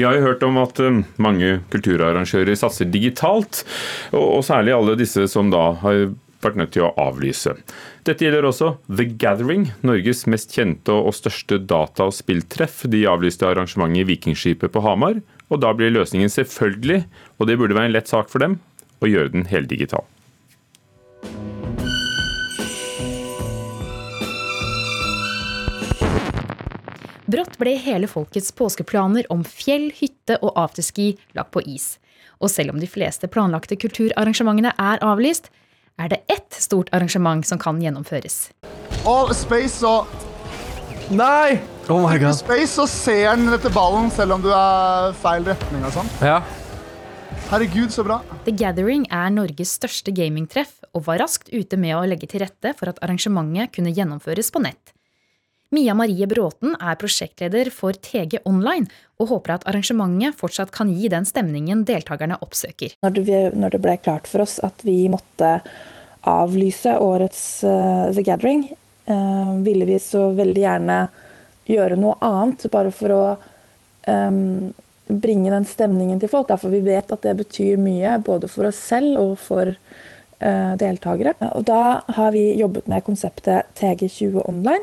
Vi har jo hørt om at eh, mange kulturarrangører satser digitalt, og særlig alle disse som da har vært nødt til å avlyse. Dette gjelder også The Gathering, Norges mest kjente og største data- og spilltreff. De avlyste arrangementet i Vikingskipet på Hamar, og da blir løsningen selvfølgelig, og det burde være en lett sak for dem, å gjøre den heldigital. Brått ble hele folkets påskeplaner om fjell, hytte og afterski lagt på is. Og selv om de fleste planlagte kulturarrangementene er avlyst, er det ett stort arrangement som kan gjennomføres. Og Space og Nei! Oh my god. Space så ser den etter ballen selv om du er feil retning og sånn. Ja. Herregud, så bra. The Gathering er Norges største gamingtreff og var raskt ute med å legge til rette for at arrangementet kunne gjennomføres på nett. Mia Marie Bråten er prosjektleder for TG Online og håper at arrangementet fortsatt kan gi den stemningen deltakerne oppsøker. Når det, ble klart for oss at vi måtte avlyse årets uh, The Gathering, uh, ville vi så veldig gjerne gjøre noe annet, bare for å um, bringe den stemningen til folk. For vi vet at det betyr mye, både for oss selv og for uh, deltakere. Og da har vi jobbet med konseptet TG20 Online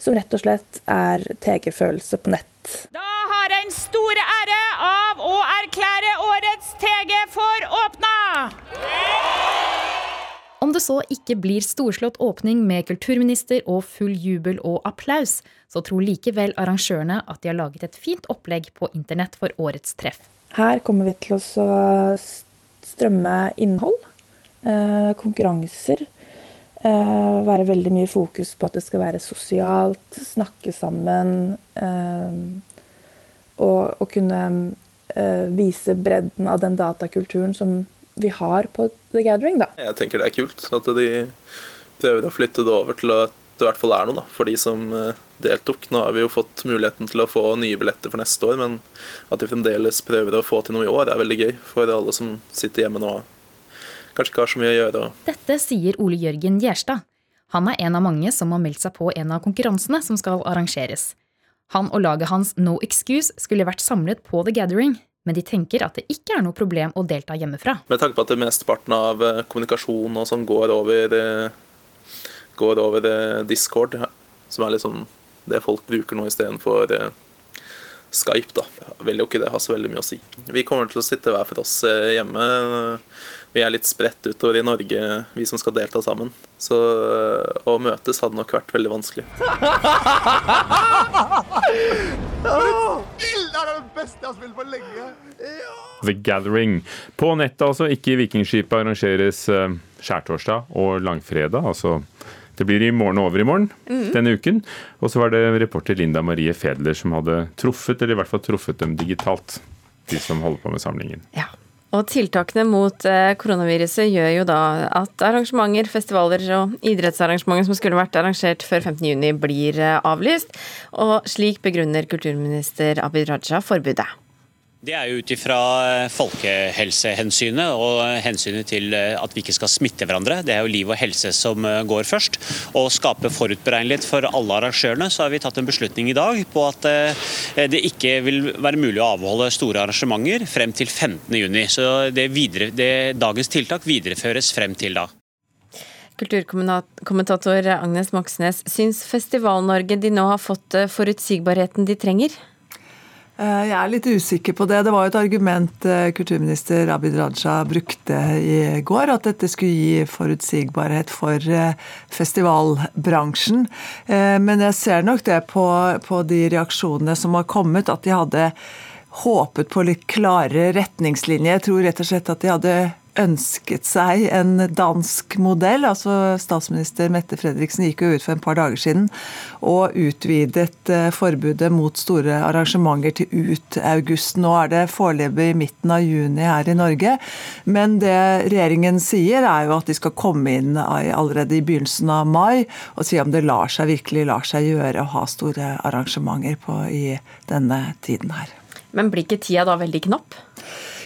som rett og slett er TG-følelse på nett. Da har jeg en stor ære av å erklære årets TG for åpna! Om det så ikke blir storslått åpning med kulturminister og full jubel og applaus, så tror likevel arrangørene at de har laget et fint opplegg på internett for årets treff. Her kommer vi til å strømme innhold, eh, konkurranser, Uh, være veldig mye fokus på at det skal være sosialt, snakke sammen. Uh, og, og, kunne uh, vise bredden av den datakulturen som vi har på The Gathering. Da. Jeg tenker det er kult at de prøver å flytte det over til at det i hvert fall er noe da, for de som deltok. Nå har vi jo fått muligheten til å få nye billetter for neste år, men at de fremdeles prøver å få til noe i år, er veldig gøy for alle som sitter hjemme nå kanskje ikke har så mye å gjøre. Dette sier Ole Jørgen Gjerstad. Han er en av mange som har meldt seg på en av konkurransene som skal arrangeres. Han og laget hans No Excuse skulle vært samlet på The Gathering, men de tenker at det ikke er noe problem å delta hjemmefra. Med tanke på at mesteparten av kommunikasjonen kommunikasjon og sånn går over, eh, går over eh, Discord, som er liksom det folk bruker nå istedenfor Skype, da, vil jo ikke det ha så veldig mye å si. Vi kommer til å sitte hver for oss hjemme vi er litt spredt utover i Norge, vi som skal delta sammen. Så å møtes hadde nok vært veldig vanskelig. The Gathering. På nettet, altså. Ikke i Vikingskipet arrangeres eh, skjærtorsdag og langfredag. altså det blir i morgen og over i morgen mm. denne uken. Og så var det reporter Linda Marie Fedler som hadde truffet, eller i hvert fall truffet dem digitalt, de som holder på med samlingen. Ja. Og tiltakene mot eh, koronaviruset gjør jo da at arrangementer, festivaler og idrettsarrangementer som skulle vært arrangert før 15.6 blir eh, avlyst. Og slik begrunner kulturminister Abid Raja forbudet. Det er jo ut ifra eh, folkehelsehensynet og hensynet til eh, at vi ikke skal smitte hverandre. Det er jo liv og helse som eh, går først. Og skape forutberegnelighet for alle arrangørene, så har vi tatt en beslutning i dag på at det ikke vil være mulig å avholde store arrangementer frem til 15.6. Så det, videre, det dagens tiltak videreføres frem til da. Kulturkommentator Agnes Moxnes, syns Festival-Norge de nå har fått forutsigbarheten de trenger? Eh, jeg er litt usikker på det. Det var et argument eh, kulturminister Abid Raja brukte i går, at dette skulle gi forutsigbarhet for eh, festivalbransjen. Men jeg ser nok det på, på de reaksjonene som har kommet, at de hadde håpet på litt klare retningslinjer. Jeg tror rett og slett at de hadde ønsket seg en dansk modell. altså Statsminister Mette Fredriksen gikk jo ut for en par dager siden og utvidet eh, forbudet mot store arrangementer til ut august. Nå er det foreløpig midten av juni her i Norge. Men det regjeringen sier, er jo at de skal komme inn allerede i begynnelsen av mai og si om det lar seg virkelig lar seg gjøre å ha store arrangementer på i denne tiden her. Men blir ikke tida da veldig knapp?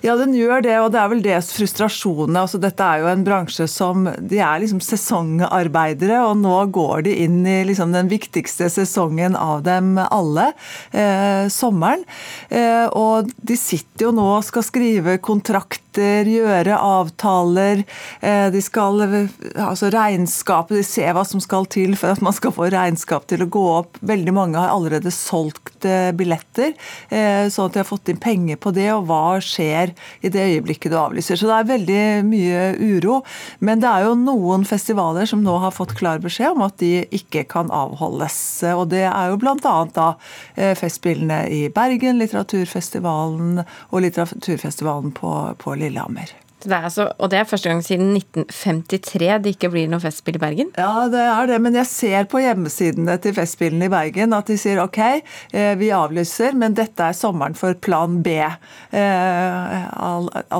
Ja, den gjør det, og det er vel det frustrasjonene. Altså, dette er jo en bransje som De er liksom sesongarbeidere, og nå går de inn i liksom den viktigste sesongen av dem alle, eh, sommeren. Eh, og de sitter jo nå og skal skrive kontrakter, gjøre avtaler. Eh, de skal Altså regnskapet, de ser hva som skal til for at man skal få regnskap til å gå opp. Veldig mange har allerede solgt eh, billetter, eh, sånn at de har fått inn penger på det. Og hva skjer i det øyeblikket du avlyser. Så det er veldig mye uro. Men det er jo noen festivaler som nå har fått klar beskjed om at de ikke kan avholdes. Og det er jo bl.a. da eh, Festspillene i Bergen, Litteraturfestivalen og Litteraturfestivalen på, på Lillehammer. Det altså, og det er første gang siden 1953 det ikke blir noe festspill i Bergen? Ja, det er det, men jeg ser på hjemmesidene til Festspillene i Bergen at de sier ok, eh, vi avlyser, men dette er sommeren for plan B. Eh,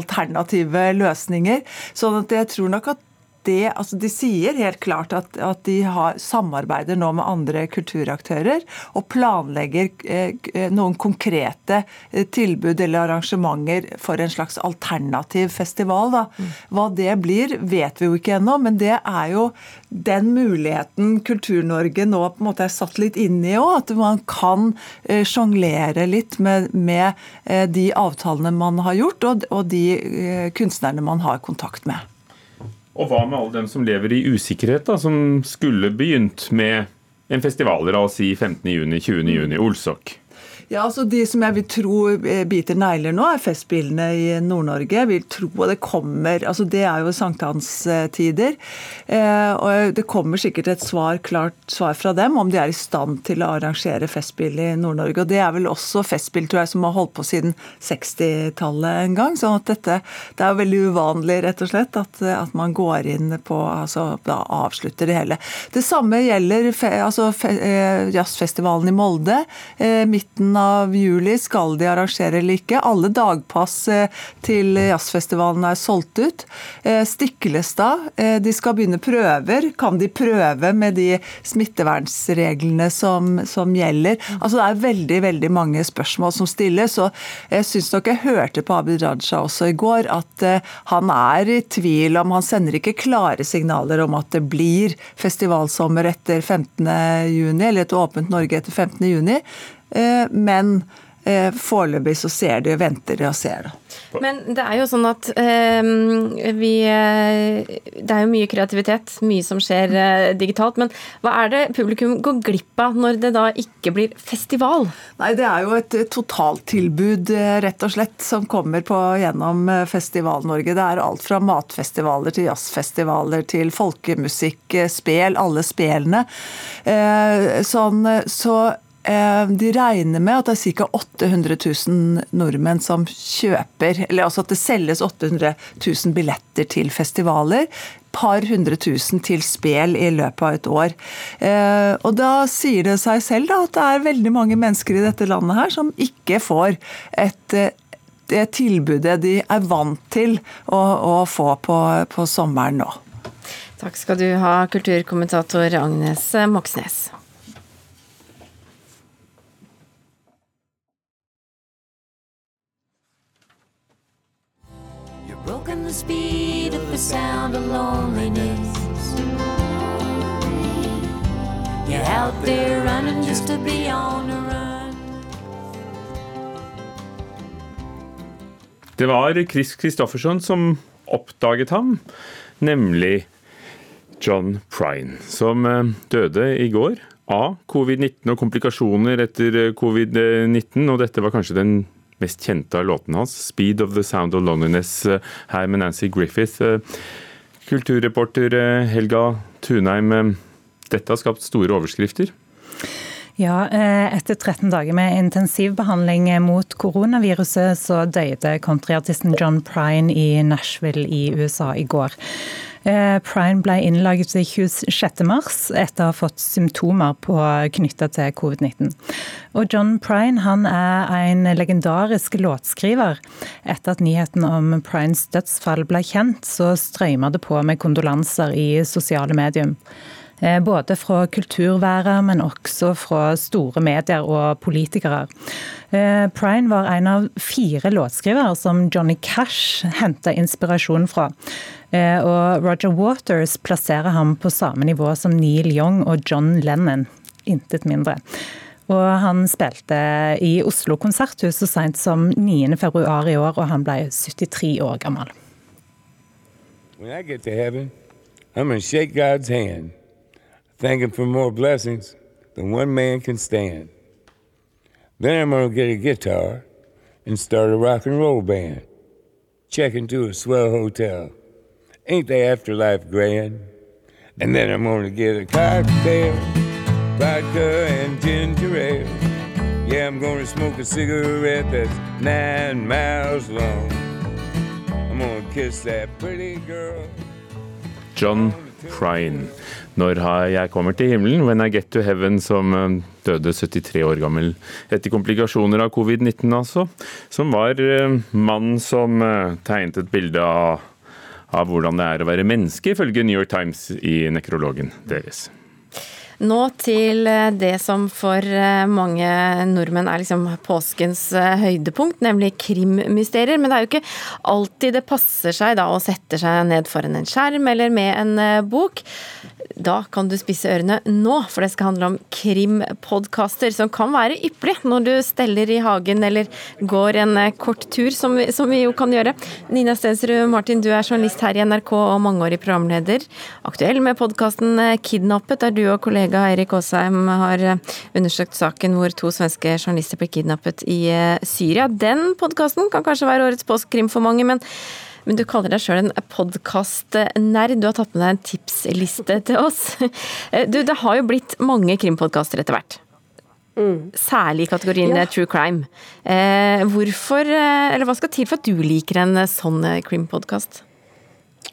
alternative løsninger. Sånn at jeg tror nok at det, altså De sier helt klart at, at de har, samarbeider nå med andre kulturaktører og planlegger eh, noen konkrete eh, tilbud eller arrangementer for en slags alternativ festival. Da. Hva det blir, vet vi jo ikke ennå, men det er jo den muligheten Kultur-Norge nå på en måte er satt litt inn i òg. At man kan eh, sjonglere litt med, med de avtalene man har gjort, og, og de kunstnerne man har kontakt med. Og hva med alle dem som lever i usikkerhet, da, som skulle begynt med en festival, la oss si 15.6, 20.6, Olsok? Ja, altså De som jeg vil tro eh, biter negler nå, er festbilene i Nord-Norge. Jeg vil tro at det kommer altså Det er jo sankthanstider. Eh, og det kommer sikkert et svar, klart svar fra dem om de er i stand til å arrangere Festspill i Nord-Norge. Og Det er vel også Festspill tror jeg, som har holdt på siden 60-tallet en gang. sånn at dette, Det er jo veldig uvanlig rett og slett at, at man går inn på altså da avslutter det hele. Det samme gjelder altså, eh, jazzfestivalen i Molde. midten av juli skal de arrangere eller ikke. Alle dagpass eh, til jazzfestivalen er solgt ut. Eh, Stiklestad, eh, de skal begynne prøver. Kan de prøve med de smittevernsreglene som, som gjelder? Altså Det er veldig veldig mange spørsmål som stilles. og Jeg syns nok jeg hørte på Abid Raja også i går at han er i tvil om Han sender ikke klare signaler om at det blir festivalsommer etter 15.6, eller et åpent Norge etter 15.6. Eh, men eh, foreløpig så ser de, venter de og ser. det. Men det er jo sånn at eh, vi Det er jo mye kreativitet, mye som skjer digitalt. Men hva er det publikum går glipp av når det da ikke blir festival? Nei, Det er jo et totaltilbud rett og slett som kommer på gjennom Festival-Norge. Det er alt fra matfestivaler til jazzfestivaler til folkemusikk, spel, alle spelene. Eh, sånn, så de regner med at det er ca. 800 000 nordmenn som kjøper Eller altså at det selges 800 000 billetter til festivaler. Par hundre tusen til spel i løpet av et år. Eh, og da sier det seg selv da, at det er veldig mange mennesker i dette landet her som ikke får et det tilbudet de er vant til å, å få på, på sommeren nå. Takk skal du ha, kulturkommentator Agnes Moxnes. Broken the speed of the sound of loneliness. You're out there running just to be on the run. Det var Chris Christofferson som oppdaget ham, nemlig John Prine, som eh, døde i går av covid-19 og komplikasjoner etter eh, covid-19. Og dette var kanskje den mest kjente av låtene hans, 'Speed of the Sound of Loneliness', eh, her med Nancy Griffith. Eh, kulturreporter eh, Helga Tunheim, dette har skapt store overskrifter? Ja, etter 13 dager med intensivbehandling mot koronaviruset, så døde countryartisten John Prine i Nashville i USA i går. Eh, Prine ble innlaget 26.3 etter å ha fått symptomer knytta til covid-19. Og John Prine han er en legendarisk låtskriver. Etter at nyheten om Prines dødsfall ble kjent, så strømma det på med kondolanser i sosiale medier. Både fra kulturværet, men også fra store medier og politikere. Prine var en av fire låtskrivere som Johnny Cash henta inspirasjon fra. Og Roger Waters plasserer ham på samme nivå som Neil Young og John Lennon. Intet mindre. Og han spilte i Oslo konserthus så seint som 9.2 i år, og han ble 73 år gammel. When I get to heaven, I'm gonna shake God's hand, thank him for more blessings than one man can stand. Then I'm gonna get a guitar and start a rock and roll band. Check into a swell hotel. Ain't the afterlife grand? And then I'm gonna get a cocktail vodka and ginger ale. Yeah, I'm gonna smoke a cigarette that's nine miles long. I'm gonna kiss that pretty girl. John Prine. Når jeg kommer til himmelen, When I Get to Heaven, som eh, døde 73 år gammel etter komplikasjoner av covid-19, altså. Som var eh, mannen som eh, tegnet et bilde av, av hvordan det er å være menneske, ifølge New York Times i nekrologen deres. Nå til eh, det som for eh, mange nordmenn er liksom påskens eh, høydepunkt, nemlig krimmysterier. Men det er jo ikke alltid det passer seg da å sette seg ned foran en skjerm eller med en bok. Da kan du spisse ørene nå, for det skal handle om krimpodkaster, som kan være ypperlig når du steller i hagen eller går en kort tur, som vi, som vi jo kan gjøre. Nina Stensrud Martin, du er journalist her i NRK og mangeårig programleder. Aktuell med podkasten Kidnappet, der du og kollega Eirik Aasheim har undersøkt saken hvor to svenske journalister ble kidnappet i Syria. Den podkasten kan kanskje være årets påskekrim for mange, men men du kaller deg sjøl en podkastnerd. Du har tatt med deg en tipsliste til oss. Du, det har jo blitt mange krimpodkaster etter hvert. Mm. Særlig i kategorien ja. true crime. Eh, hvorfor, eh, eller hva skal til for at du liker en sånn eh, krimpodkast?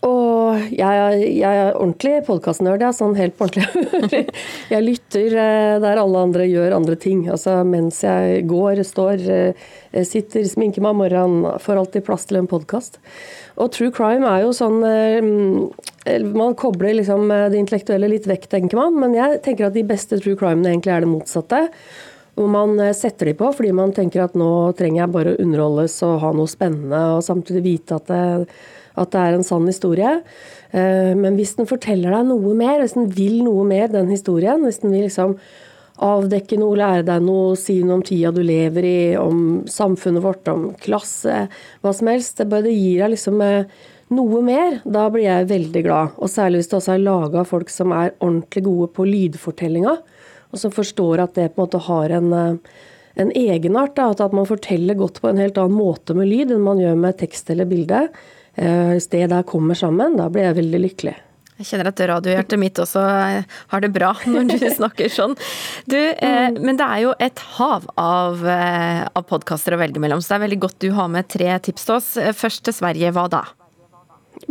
Og jeg, jeg er ordentlig podkastnerd, ja. Sånn helt på ordentlig. jeg lytter der alle andre gjør andre ting. Altså mens jeg går, står, sitter, sminker meg om morgenen. Får alltid plass til en podkast. Og true crime er jo sånn eh, Man kobler liksom eh, det intellektuelle litt vekk, tenker man. Men jeg tenker at de beste true crimene egentlig er det motsatte. Hvor man eh, setter de på fordi man tenker at nå trenger jeg bare å underholdes og ha noe spennende, og samtidig vite at det, at det er en sann historie. Men hvis den forteller deg noe mer, hvis den vil noe mer, den historien, hvis den vil liksom avdekke noe, lære deg noe, si noe om tida du lever i, om samfunnet vårt, om klasse, hva som helst. Det, bare, gir deg liksom eh, noe mer. Da blir jeg veldig glad. Og særlig hvis det også er laga av folk som er ordentlig gode på lydfortellinga, og som forstår at det på en måte har en, eh, en egenart. Da, at man forteller godt på en helt annen måte med lyd enn man gjør med tekst eller bilde. Eh, hvis det der kommer sammen, da blir jeg veldig lykkelig. Jeg kjenner at radiohjertet mitt også eh, har det bra når du snakker sånn. Du, eh, mm. men det er jo et hav av, eh, av podkaster å velge mellom, så det er veldig godt du har med tre tips til oss. Først til Sverige, hva da?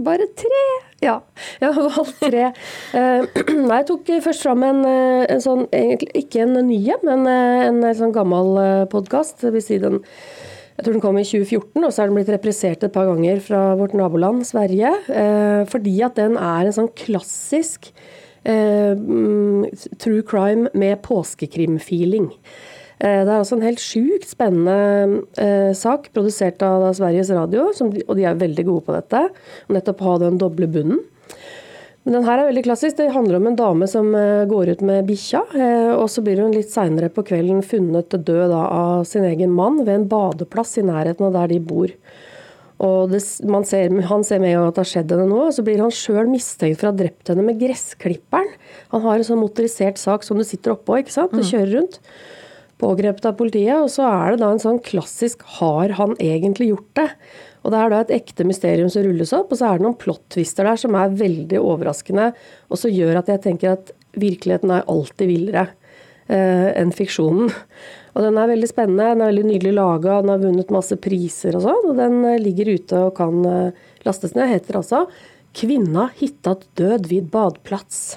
Bare tre. Ja, jeg har valgt tre. Nei, jeg tok først fram en, en sånn, ikke en ny, men en, en sånn gammel podkast. Det vil si den jeg tror den kom i 2014, og så er den blitt reprisert et par ganger fra vårt naboland Sverige. Eh, fordi at den er en sånn klassisk eh, mm, true crime med påskekrim-feeling. Eh, det er altså en helt sjukt spennende eh, sak produsert av Sveriges Radio, de, og de er veldig gode på dette. Nettopp ha den doble bunnen. Men den her er veldig klassisk. Det handler om en dame som eh, går ut med bikkja. Eh, og så blir hun litt seinere på kvelden funnet død av sin egen mann ved en badeplass i nærheten av der de bor. Og det, ser, Han ser med at det har skjedd henne noe, og så blir han sjøl mistenkt for å ha drept henne med gressklipperen. Han har en sånn motorisert sak som du sitter oppå ikke sant? og mm. kjører rundt. Pågrepet av politiet. Og så er det da en sånn klassisk 'har han egentlig gjort det'? Og Det er da et ekte mysterium som rulles opp, og så er det noen plot-twister der som er veldig overraskende, og som gjør at jeg tenker at virkeligheten er alltid villere eh, enn fiksjonen. Og Den er veldig spennende, den er veldig nydelig laga, den har vunnet masse priser og sånn. Og den eh, ligger ute og kan eh, lastes ned. Heter altså 'Kvinna hittat død vid badplats'.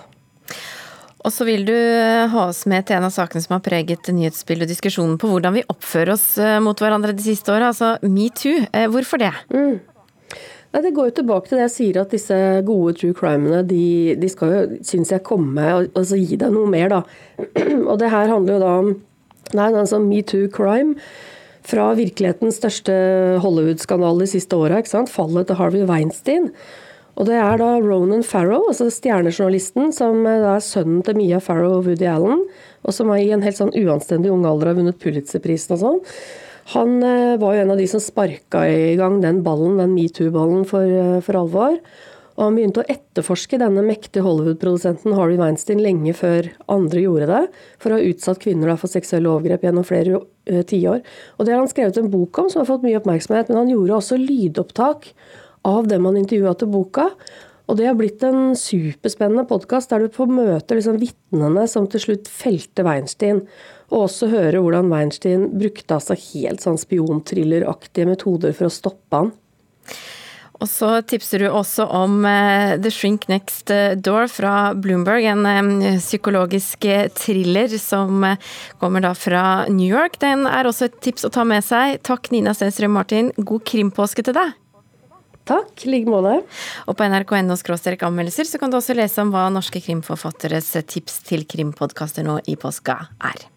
Og så vil du eh, ha oss med til en av sakene som har preget nyhetsbildet og diskusjonen på hvordan vi oppfører oss eh, mot hverandre de siste åra, altså metoo. Eh, hvorfor det? Mm. Nei, Det går jo tilbake til det jeg sier, at disse gode true crimene de, de skal jo, syns jeg, komme og, og gi deg noe mer, da. og det her handler jo da om Nei, sånn metoo crime fra virkelighetens største Hollywood-skandale de siste åra. Fallet til Harvey Weinstein. Og det er da Ronan Farrow, altså stjernejournalisten, som eh, er sønnen til Mia Farrow og Woody Allen, og som i en helt sånn uanstendig ung alder har vunnet Pulitzer-prisen og sånn. Han eh, var jo en av de som sparka i gang den ballen, den metoo-ballen, for, eh, for alvor. Og han begynte å etterforske denne mektige Hollywood-produsenten Harvey Weinstein lenge før andre gjorde det, for å ha utsatt kvinner for seksuelle overgrep gjennom flere tiår. Og det har han skrevet en bok om som har fått mye oppmerksomhet, men han gjorde også lydopptak av dem han intervjua til boka. Og det har blitt en superspennende podkast der du får møte liksom vitnene som til slutt felte Weinstein. Og også høre hvordan Weinstein brukte altså helt sånn spionthrilleraktige metoder for å stoppe han. Og så tipser du også om uh, The Shrink Next Door fra Bloomberg, en um, psykologisk thriller som kommer da fra New York. Den er også et tips å ta med seg. Takk Nina Stensrud Martin, god krimpåske til deg. Takk, i like måte. Og på nrk.no anmeldelser så kan du også lese om hva norske krimforfatteres tips til krimpodkaster nå i påska er.